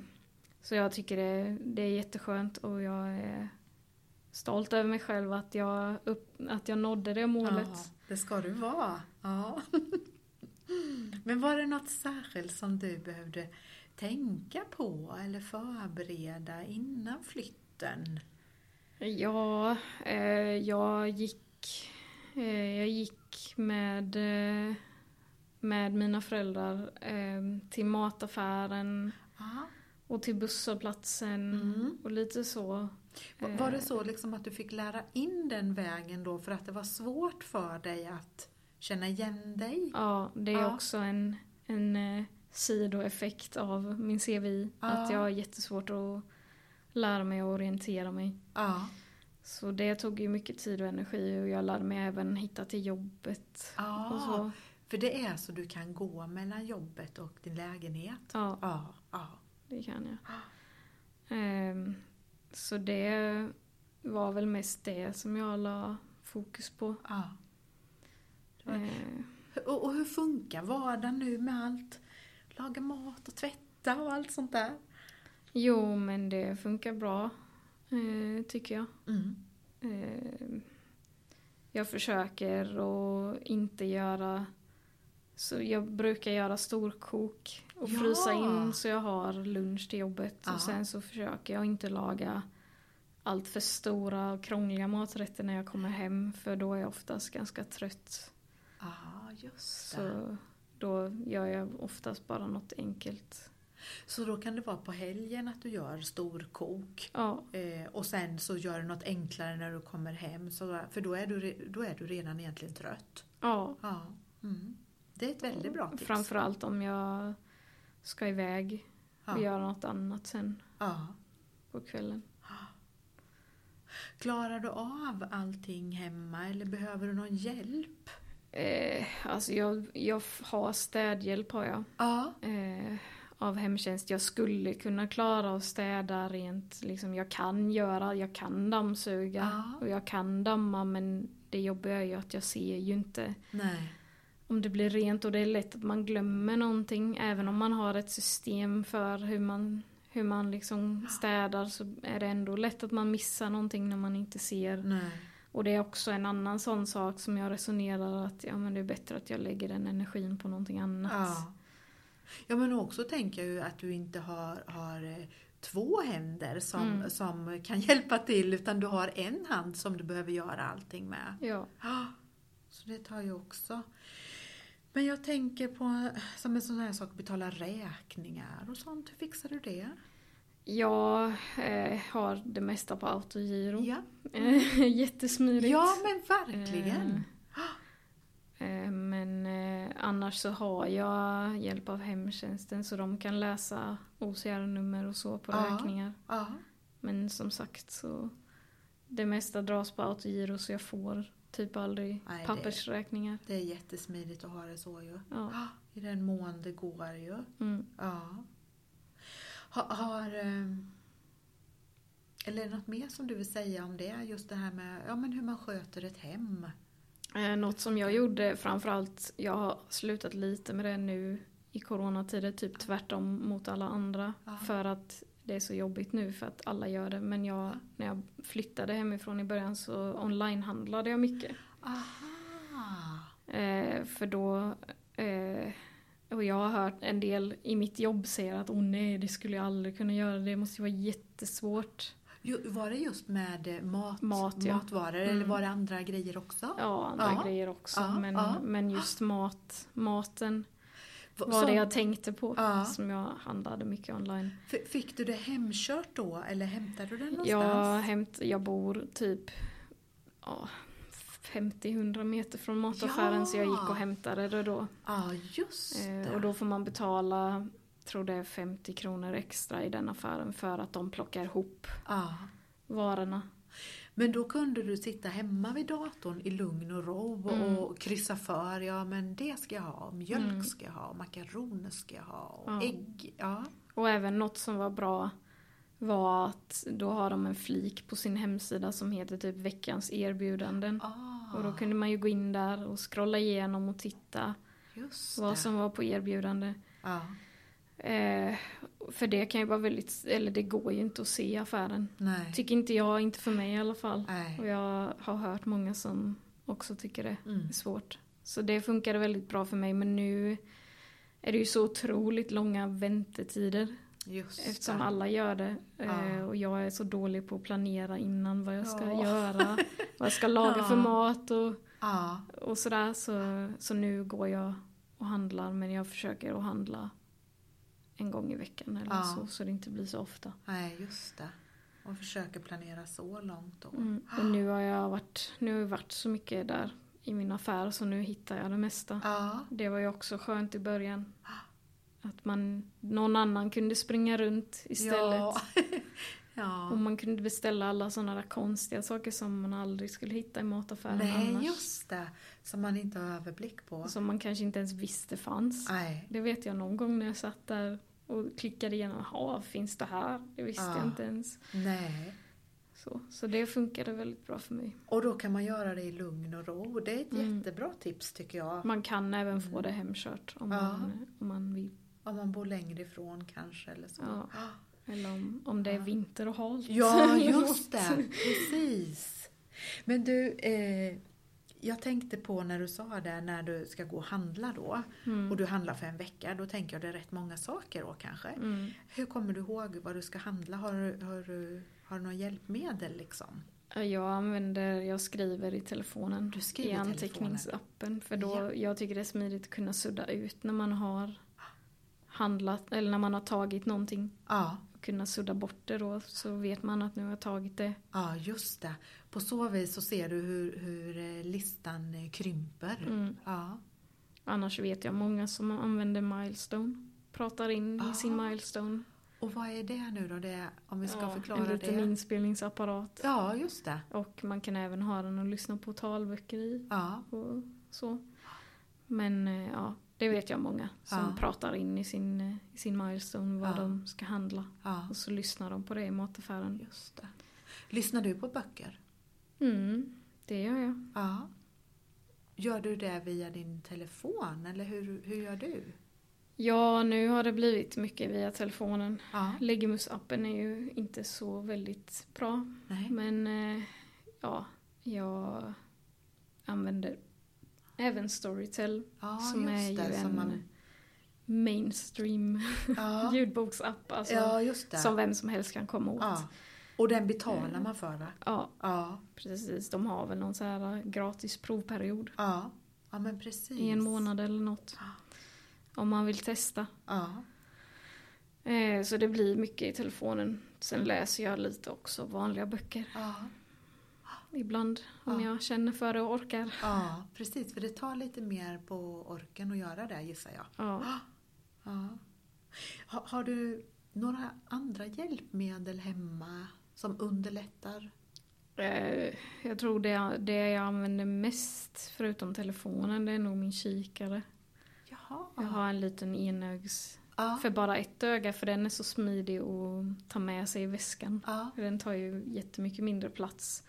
så jag tycker det, det är jätteskönt och jag är stolt över mig själv att jag, upp, att jag nådde det målet. Ja, det ska du vara. Ja. Men var det något särskilt som du behövde tänka på eller förbereda innan flytten? Ja, eh, jag gick, eh, jag gick med, eh, med mina föräldrar eh, till mataffären Ja. och till busshållplatsen Mm. och lite så. Va- Var det Eh, så liksom att du fick lära in den vägen då för att det var svårt för dig att känna igen dig? Ja, det är Ja. också en, en eh, sidoeffekt av min CVI. Ja. Att jag har jättesvårt att lära mig och orientera mig. Ja. Så det tog ju mycket tid och energi och jag lärde mig även hitta till jobbet. Och ja. så. För det är så du kan gå mellan jobbet och din lägenhet? Ja, Ja. ja. det kan jag. Ehm, så det var väl mest det som jag la fokus på. ja. Ehm, Och, och hur funkar vardagen nu med allt? Laga mat och tvätta och allt sånt där? jo, men det funkar bra, eh, tycker jag. Mm. Eh, jag försöker att inte göra så jag brukar göra storkok och Ja. frysa in så jag har lunch till jobbet. Ja. Och sen så försöker jag inte laga allt för stora och krångliga maträtter när jag kommer hem för då är jag oftast ganska trött. Ja, just det. Så då gör jag oftast bara något enkelt. Så då kan det vara på helgen att du gör storkok Ja, eh, och sen så gör du något enklare när du kommer hem. Så, för då är, du, då är du redan egentligen trött. ja. Ja. Mm. Det är ett väldigt bra tips. Framförallt om jag ska iväg och ja. göra något annat sen Ja. på kvällen. Klarar du av allting hemma eller behöver du någon hjälp? Eh, alltså jag, jag har städhjälp har jag. Ja. Eh, av hemtjänst. Jag skulle kunna klara att städa rent, liksom jag kan göra, jag kan dammsuga Ja. och jag kan damma men det jobbiga är ju att jag ser ju inte Nej. Om det blir rent och det är lätt att man glömmer någonting. Även om man har ett system för hur man, hur man liksom städar så är det ändå lätt att man missar någonting när man inte ser. Nej. Och det är också en annan sån sak som jag resonerar att ja, men det är bättre att jag lägger den energin på någonting annat. Ja. ja, men också tänker jag ju att du inte har, har eh, två händer som, Mm. som kan hjälpa till utan du har en hand som du behöver göra allting med. Ja. Så det tar ju också. Men jag tänker på som en sån här sak, betala räkningar och sånt. Hur fixar du det? Jag eh, har det mesta på autogiro. Ja, Eh, Jättesmidigt. ja men verkligen. Eh, Men eh, annars så har jag hjälp av hemtjänsten så de kan läsa OCR-nummer och så på Ja. räkningar. Ja, Men som sagt så det mesta dras på autogiro så jag får typ aldrig Nej, det- pappersräkningar. det är jättesmidigt att ha det så ju. Ja. Ja, I den mån det går ju. Mm. Ja. Har, har, eh, eller är det något mer som du vill säga om det? Just det här med ja, men hur man sköter ett hem. Eh, Något som jag gjorde framförallt, jag har slutat lite med det nu i coronatider, typ tvärtom mot alla andra. Ja. För att det är så jobbigt nu för att alla gör det. Men jag, när jag flyttade hemifrån i början så onlinehandlade jag mycket. Aha! Eh, för då, eh, och jag har hört en del i mitt jobb säger att åh nej, det skulle jag aldrig kunna göra, det måste ju vara jättesvårt. Jo, Var det just med eh, mat, Mat, ja. matvaror eller Mm. var det andra grejer också? Ja, andra Ja. grejer också. Ja, men, men just mat, maten var som- det jag tänkte på. Ja. Som jag handlade mycket online. F- Fick du det hemkört då eller hämtade du den Jag, någonstans? hämt, jag bor typ ja, 50-100 meter från mataffären Ja. så jag gick och hämtade det då. Ja, just Eh, det. och då får man betala, tror det är 50 kronor extra i den affären för att de plockar ihop ja. varorna. Men då kunde du sitta hemma vid datorn i lugn och ro och, Mm. och kryssa för, ja men det ska jag ha, mjölk Mm. ska jag ha, makaroner ska jag ha, och Ja. ägg. Ja. Och även något som var bra var att då har de en flik på sin hemsida som heter typ veckans erbjudanden. Ah, Och då kunde man ju gå in där och scrolla igenom och titta vad som var på erbjudande. Ja. Eh, för det kan ju vara väldigt, eller det går ju inte att se affären. Nej. Tycker inte jag, inte för mig i alla fall. Och Nej. jag har hört många som också tycker det Mm. är svårt. Så det funkade väldigt bra för mig men nu är det ju så otroligt långa väntetider Just eftersom det. alla gör det. Ja. Eh, och jag är så dålig på att planera innan vad jag ska Ja. göra. Vad jag ska laga Ja. för mat och, och sådär. Så, så nu går jag och handlar men jag försöker att handla en gång i veckan eller Ja. så. Så det inte blir så ofta. nej just det. Och försöker planera så långt då. Mm. Och nu har jag varit, nu har jag varit så mycket där i min affär så nu hittar jag det mesta. Ja, Det var ju också skönt i början. Att man, någon annan kunde springa runt istället. Ja. Och ja. man kunde beställa alla sådana där konstiga saker som man aldrig skulle hitta i mataffären Nej, annars. just det. Som man inte har överblick på. Som man kanske inte ens visste fanns. Nej. Det vet jag någon gång när jag satt där och klickade igenom. Jaha, finns det här? Det visste Ja. jag inte ens. Nej. Så, så det funkade väldigt bra för mig. Och då kan man göra det i lugn och ro. Det är ett Mm. jättebra tips tycker jag. Man kan även få det hemkört om, Ja. man, om man vill. Om man bor längre ifrån kanske eller så. Ja. Eller om, om det är Ja. vinter och halt. Ja, just det. Precis. Men du, eh, jag tänkte på när du sa det, när du ska gå och handla då. Mm. Och du handlar för en vecka, då tänker jag det är rätt många saker då kanske. Mm. Hur kommer du ihåg vad du ska handla? Har du, har du, har du några hjälpmedel liksom? Jag använder, jag skriver i telefonen. Du skriver I anteckningsappen. För då, Ja. jag tycker det är smidigt att kunna sudda ut när man har handlat, eller när man har tagit någonting. Ja, kunna sudda bort det då, så vet man att nu har jag tagit det. ja just det. På så vis så ser du hur, hur eh, listan eh, krymper. Mm. Ja. Annars vet jag många som använder Milestone. Pratar in Ah. i sin Milestone. Och vad är det nu då? Det om vi ska Ja, förklara en liten det. inspelningsapparat. Ja, just det. Och man kan även ha den och lyssna på talböcker i. Ja, Och så. Men eh, ja, det vet jag många som Ja. pratar in i sin, eh, i sin milestone vad Ja. de ska handla. ja, Och så lyssnar de på det i mataffären. just det. Lyssnar du på böcker? Mm, det gör jag. Ja. Gör du det via din telefon eller hur, hur gör du? Ja, nu har det blivit mycket via telefonen. Ja, Legimus-appen är ju inte så väldigt bra. nej. Men eh, ja, jag använder även Storytel Ja, som är ju det. en man, mainstream ja, ljudboksapp. Alltså, ja. Som vem som helst kan komma åt. Och den betalar man för va? Ja, Ja, precis. De har väl någon så här eh, gratis provperiod ja. Ja, men precis. i en månad eller något. Om man vill testa. Ja, Eh, så det blir mycket i telefonen. Sen läser jag lite också vanliga böcker. ja, Ibland om Ja. jag känner för det och orkar. ja, precis. För det tar lite mer på orken att göra det gissar jag. Ja. Ja. Har, har du några andra hjälpmedel hemma som underlättar? Eh, jag tror det, det jag använder mest förutom telefonen det är nog min kikare. Jaha. Jag har en liten enögs ja. för bara ett öga för den är så smidig att ta med sig i väskan. ja. Den tar ju jättemycket mindre plats.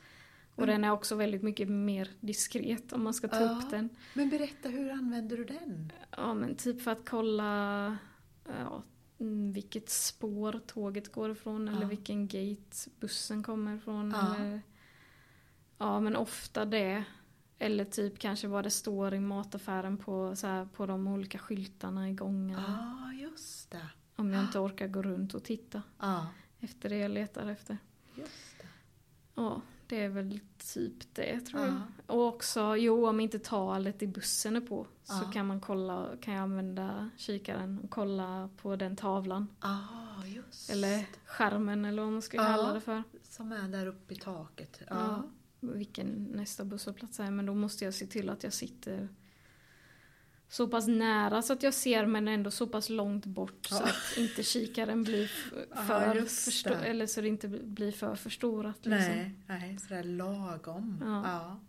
Och Mm. den är också väldigt mycket mer diskret om man ska ta Ja. upp den. Men berätta, hur använder du den? Ja men typ för att kolla ja, mm, vilket spår tåget går ifrån eller Ja. vilken gate bussen kommer ifrån. Ja. Eller, ja men ofta det. Eller typ kanske vad det står i mataffären på, så här, på de olika skyltarna i gången. Ja, just det. Om jag inte orkar gå runt och titta Ja, efter det jag letar efter. just det. Ja, det är väl typ det tror Ja. jag. Och också, jo om inte talet i bussen är på så kan man kolla, kan jag använda kikaren och kolla på den tavlan. Ja, just Eller skärmen eller vad man ska kalla det för. Som är där uppe i taket. Ja. Vilken nästa busshållplats är. Men då måste jag se till att jag sitter så pass nära så att jag ser men ändå så pass långt bort så Ja. att inte kikaren blir Ja, för just försto- eller så det inte blir för förstorat. Liksom. Nej, nej, sådär lagom. Ja. Ja.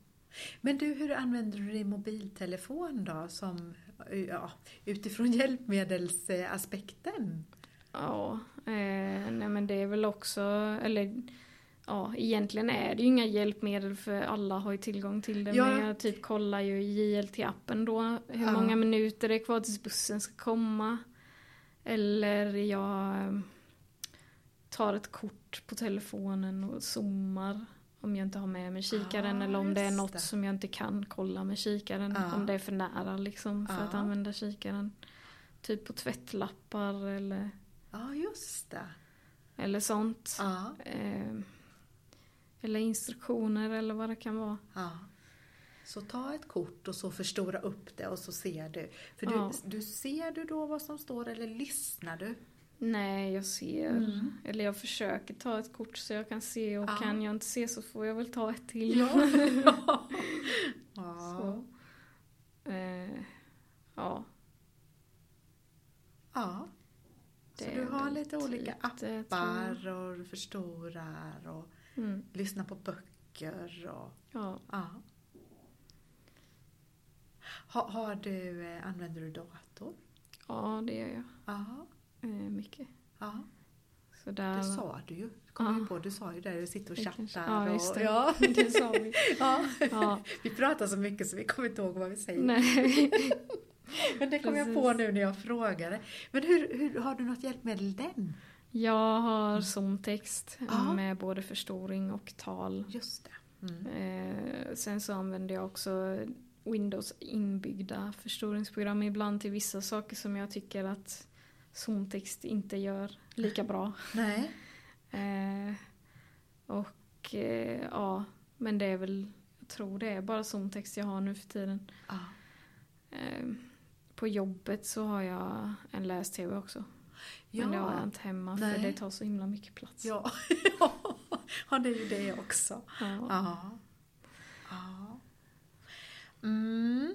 Men du, hur använder du din mobiltelefon då? Som, ja, utifrån hjälpmedelsaspekten? Ja, eh, nej men det är väl också, eller ja, egentligen är det ju inga hjälpmedel för alla har ju tillgång till det. Ja. Men jag typ kollar ju i JLT-appen då hur Ja. många minuter det är kvar tills bussen ska komma. Eller jag eh, tar ett kort på telefonen och zoomar om jag inte har med mig kikaren Ah, eller om det är något det. som jag inte kan kolla med kikaren. Ja. Om det är för nära liksom för att Ja. använda kikaren. Typ på tvättlappar eller Ja, just det. eller sånt. Eh, eller instruktioner eller vad det kan vara. ja. Så ta ett kort och så förstora upp det och så ser du. För Ja. du, du ser du då vad som står eller lyssnar du? Nej, jag ser. Mm. Eller jag försöker ta ett kort så jag kan se och Ja. kan jag inte se så får jag väl ta ett till. ja. ja. Så. Eh, ja, ja. Så du har lite olika appar och du förstorar och mm, lyssnar på böcker och ja. ja. Ha, har du, eh, använder du dator? ja, det gör jag. Ja. Eh, mycket. ja. Så där, Det sa du ju. Kom Ja. på, du sa ju det, du sitter och Det chattar. kanske- ja, just och, det. Ja. det sa vi. ja. Ja, Vi pratar så mycket så vi kommer inte ihåg vad vi säger. nej. Men det kom jag Precis. på nu när jag frågade. Men hur, hur, har du något hjälpmedel den? Jag har zontext Ja. med både förstoring och tal. Just det. Mm. Eh, sen så använder jag också Windows inbyggda förstoringsprogram ibland till vissa saker som jag tycker att zontext inte gör lika bra. Nej. Eh, och eh, ja, men det är väl, jag tror det är bara zontext jag har nu för tiden. Ja. Eh, på jobbet så har jag en läs-tv också. Men det har jag inte hemma Nej. för det tar så himla mycket plats. Ja, ja det är ju det också. Ja. Ja. ja. Mm.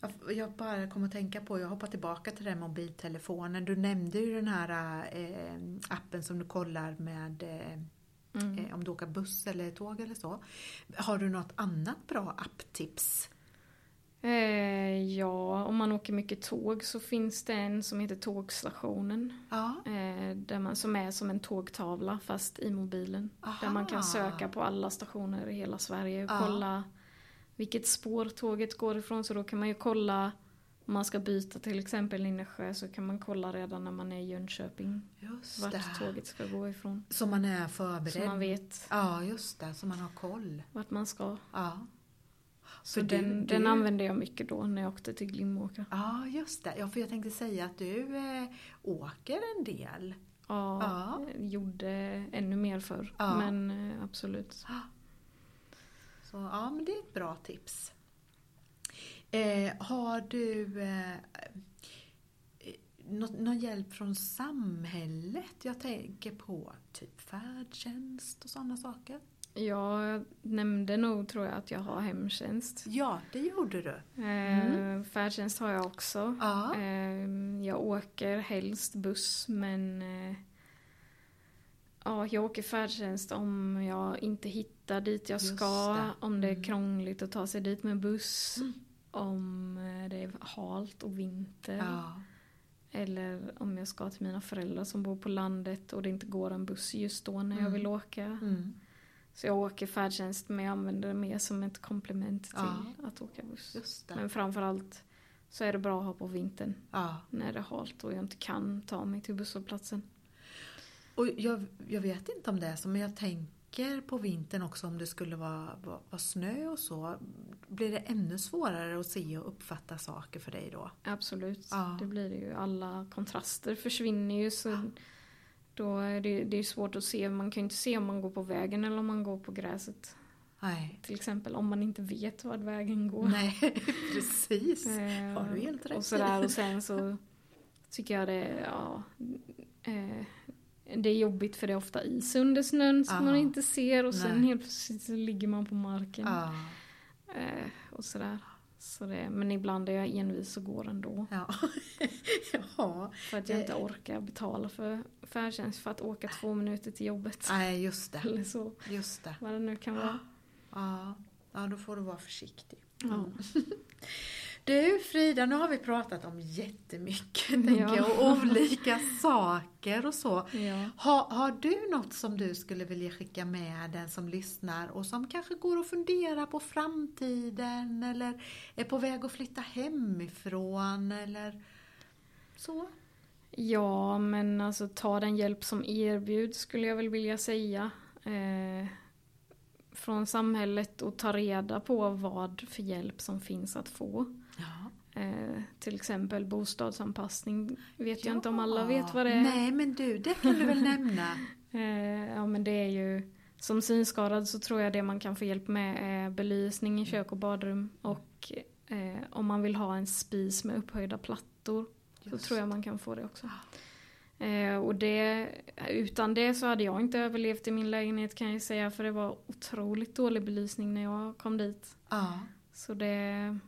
Jag- Jag bara kom att tänka på, jag hoppar tillbaka till den mobiltelefonen. Du nämnde ju den här eh, appen som du kollar med eh, Mm. eh, om du åker buss eller tåg eller så. Har du något annat bra apptips? Eh, ja, om man åker mycket tåg så finns det en som heter Tågstationen. Ja. Eh, där man, som är som en tågtavla fast i mobilen. Där man Aha. kan söka på alla stationer i hela Sverige och Ja. kolla vilket spår tåget går ifrån. Så då kan man ju kolla om man ska byta till exempel Nässjö så kan man kolla redan när man är i Jönköping Just vart det. tåget ska gå ifrån. Så man är förberedd. Så man vet Ja, just det. Så man har koll. vart man ska. Ja. Så du- den, du- den använde jag mycket då när jag åkte till Glimåkra. Ja, just det. Ja, för jag tänkte säga att du eh, åker en del. Ja, Ja. gjorde ännu mer förr. Ja. Men eh, absolut. Så ja, men det är ett bra tips. Eh, har du eh, eh, nå- någon hjälp från samhället? Jag tänker på typ färdtjänst och sådana saker. Jag nämnde nog tror jag att jag har hemtjänst. Ja, det gjorde du. Eh, Färdtjänst har jag också. Mm. Ja. Eh, jag åker helst buss men eh, ja, jag åker färdtjänst om jag inte hittar dit jag Just ska. det. Om det är Mm. krångligt att ta sig dit med buss. Mm. Om det är halt och vinter. Ja. Eller om jag ska till mina föräldrar som bor på landet och det inte går en buss just då när jag Mm. vill åka. Mm. Så jag åker färdtjänst men jag använder det mer som ett komplement till Ja. att åka buss. Men framförallt så är det bra att ha på vintern Ja. när det är halt och jag inte kan ta mig till busshållplatsen. Och jag, jag vet inte om det är så, men jag tänker på vintern också om det skulle vara, vara, vara snö och så. Blir det ännu svårare att se och uppfatta saker för dig då? Absolut, Ja. det blir det ju. Alla kontraster försvinner ju så då är det, det är svårt att se. Man kan ju inte se om man går på vägen eller om man går på gräset. Nej. Till exempel om man inte vet vart vägen går. Nej, precis. Eh, Har du helt rätt Och sådär och sen så tycker jag det, ja, eh, det är jobbigt för det är ofta is under snön som Ja. man inte ser och sen Nej. helt plötsligt så ligger man på marken. Ja. Eh, och sådär. Så det, men ibland är jag envis och går ändå. Ja. ja. För att jag inte Eh. orkar betala för färdtjänst för att åka två minuter till jobbet. Nej, just det. Eller så, Just det. vad det nu kan vara. Ja. ja, då får du vara försiktig. Ja. Du Frida, nu har vi pratat om jättemycket tänker Ja. jag, och olika saker och så. Ja. Har, har du något som du skulle vilja skicka med den som lyssnar och som kanske går och funderar på framtiden eller är på väg att flytta hemifrån eller så? Ja, men alltså ta den hjälp som erbjuds skulle jag väl vilja säga. Eh, från samhället och ta reda på vad för hjälp som finns att få. Ja. Eh, till exempel bostadsanpassning vet jag inte om alla vet vad det är. Nej, men du, det kan du väl nämna? Eh, ja, men det är ju som synskadad så tror jag det man kan få hjälp med är belysning i kök och badrum och eh, om man vill ha en spis med upphöjda plattor så Just. tror jag man kan få det också. Eh, och det, utan det så hade jag inte överlevt i min lägenhet kan jag säga för det var otroligt dålig belysning när jag kom dit. Ja. Så det,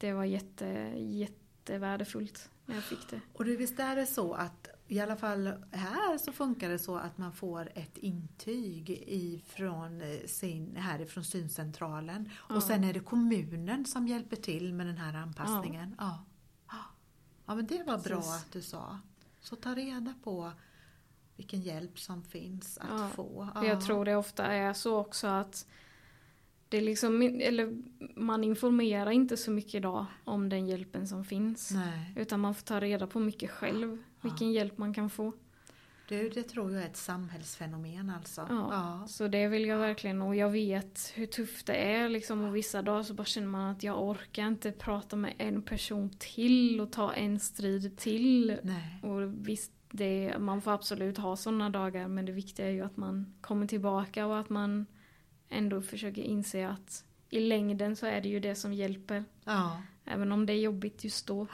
det var jätte, jättevärdefullt när jag fick det. Och du, visst är det så att i alla fall här så funkar det så att man får ett intyg ifrån eh, sin, härifrån syncentralen Ja. och sen är det kommunen som hjälper till med den här anpassningen. Ja, ja. ja men det var bra Precis. att du sa. Så ta reda på vilken hjälp som finns att Ja. få. För Jag tror det ofta är så också att det är liksom, eller man informerar inte så mycket idag om den hjälpen som finns. Nej, Utan man får ta reda på mycket själv, vilken hjälp man kan få. du, det tror jag är ett samhällsfenomen alltså. Ja. Ja. Så det vill jag verkligen, och jag vet hur tufft det är liksom. Och vissa dagar så bara känner man att jag orkar inte prata med en person till och ta en strid till. Nej. Och visst, det, man får absolut ha sådana dagar men det viktiga är ju att man kommer tillbaka och att man ändå försöker inse att i längden så är det ju det som hjälper. Ja. Även om det är jobbigt just då.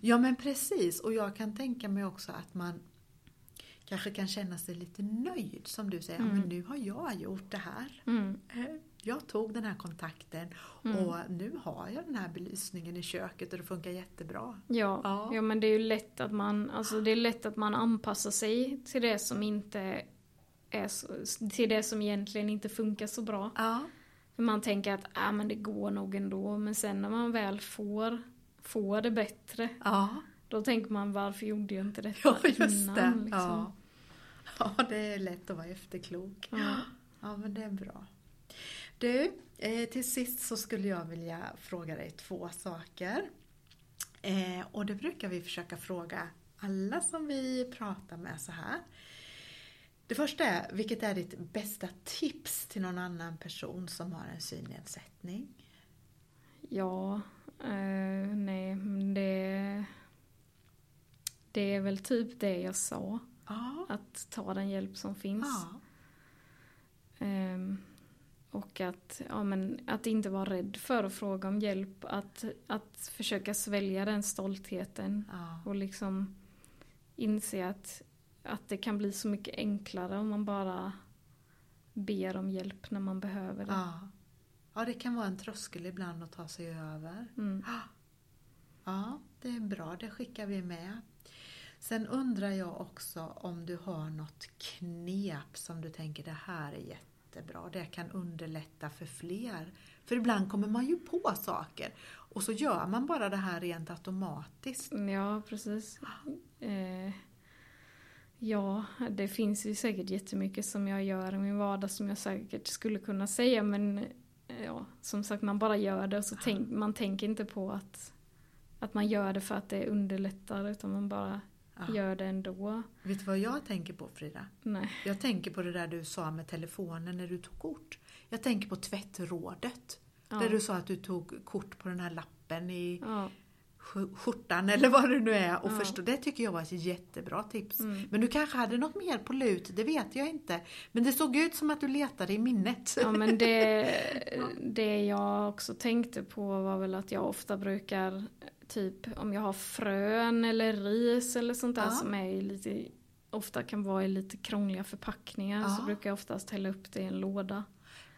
Ja men precis och jag kan tänka mig också att man kanske kan känna sig lite nöjd som du säger. Mm. men nu har jag gjort det här. Mm. Eh, jag tog den här kontakten Mm. och nu har jag den här belysningen i köket och det funkar jättebra. Ja, Ja. ja. men det är ju lätt att man, alltså det är lätt att man anpassar sig till det som inte är till det som egentligen inte funkar så bra. Ja, För man tänker att ah, men det går nog ändå, men sen när man väl får, får det bättre, ja, då tänker man varför gjorde jag inte detta ja just innan? det. Liksom. Ja. ja, det är lätt att vara efterklok. Ja. Ja, men det är bra. Du, eh, till sist så skulle jag vilja fråga dig två saker. Eh, och det brukar vi försöka fråga alla som vi pratar med så här. Det första är, vilket är ditt bästa tips till någon annan person som har en synnedsättning? Ja, eh, nej, det... Det är väl typ det jag sa. Ja. Att ta den hjälp som finns. ja. Ehm, och att, ja, men, att inte vara rädd för att fråga om hjälp. Att, att försöka svälja den stoltheten. ja. Och liksom inse att, att det kan bli så mycket enklare om man bara ber om hjälp när man behöver det. Ja. ja, det kan vara en tröskel ibland att ta sig över. Mm. Ja, det är bra. Det skickar vi med. Sen undrar jag också om du har något knep som du tänker det här är jättebra. Det kan underlätta för fler. För ibland kommer man ju på saker och så gör man bara det här rent automatiskt. Ja, precis. Eh, ja, det finns ju säkert jättemycket som jag gör i min vardag som jag säkert skulle kunna säga men eh, ja, som sagt man bara gör det och så tänk, man tänker inte på att, att man gör det för att det underlättar utan man bara Ja. gör det ändå. Vet du vad jag tänker på Frida? Nej. Jag tänker på det där du sa med telefonen när du tog kort. Jag tänker på tvättrådet. Ja. Där du sa att du tog kort på den här lappen i Ja. Sk- skjortan eller vad det nu är. Och Ja. förstå, det tycker jag var ett jättebra tips. Mm. Men du kanske hade något mer på lut, det vet jag inte. Men det såg ut som att du letade i minnet. Ja men det, det jag också tänkte på var väl att jag ofta brukar typ om jag har frön eller ris eller sånt där Ja. som är lite ofta kan vara i lite krångliga förpackningar Ja. så brukar jag oftast hälla upp det i en låda.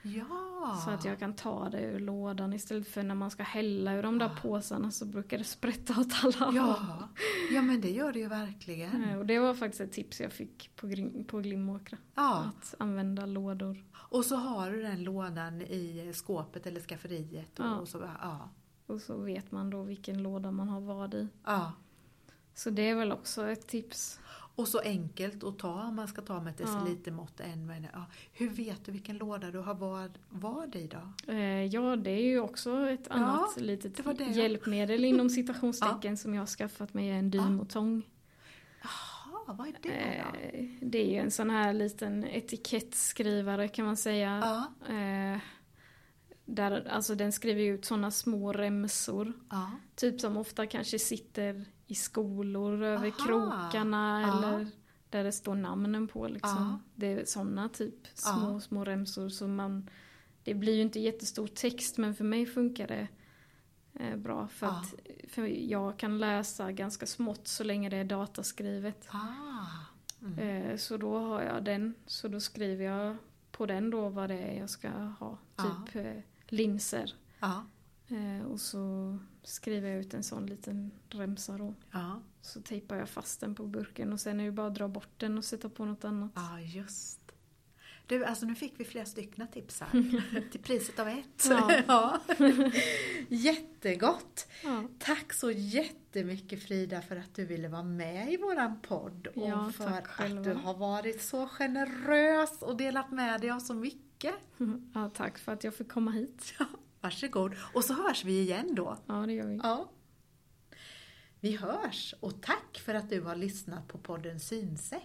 Ja. Så att jag kan ta det ur lådan istället för när man ska hälla ur de där Ja. påsarna så brukar det sprätta åt alla håll. ja. ja, men det gör det ju verkligen. Eh, Och det var faktiskt ett tips jag fick på, på Glimåkra. Ja. Att använda lådor. Och så har du den lådan i skåpet eller skafferiet. Och, Ja. och så, ja. Och så vet man då vilken låda man har vad i. Ja. Så det är väl också ett tips. Och så enkelt att ta om man ska ta med ett Ja. decilitermått. En, med, ja. Hur vet du vilken låda du har vad, vad i då? Eh, ja, det är ju också ett annat det litet var det. hjälpmedel inom citationstecken som jag har skaffat mig, en dymotång. Jaha, vad är det då? Eh, det är ju en sån här liten etikettskrivare kan man säga. Ja, Eh, där, alltså den skriver ut såna små remsor. ja, Typ som ofta kanske sitter i skolor över Aha. krokarna Ja. eller där det står namnen på liksom. Ja. Det är såna typ små, små remsor som man Det blir ju inte jättestor text men för mig funkar det eh, bra för att för jag kan läsa ganska smått så länge det är dataskrivet. ah. Mm. Eh, så då har jag den, så då skriver jag på den då vad det är jag ska ha. Typ eh, linser. Ja, Eh, och så skriver jag ut en sån liten remsa då. ja, Så tejpar jag fast den på burken och sen är det bara att dra bort den och sätta på något annat. ja, just. Du, alltså nu fick vi flera stycken tips här. Till priset av ett. Ja. ja. Jättegott! Ja. Tack så jättemycket Frida för att du ville vara med i våran podd. Och Ja, för att själva. du har varit så generös och delat med dig av så mycket. ja, tack för att jag fick komma hit. Varsågod. Och så hörs vi igen då. Ja, det gör vi. Ja. Vi hörs och tack för att du har lyssnat på podden Synsätt.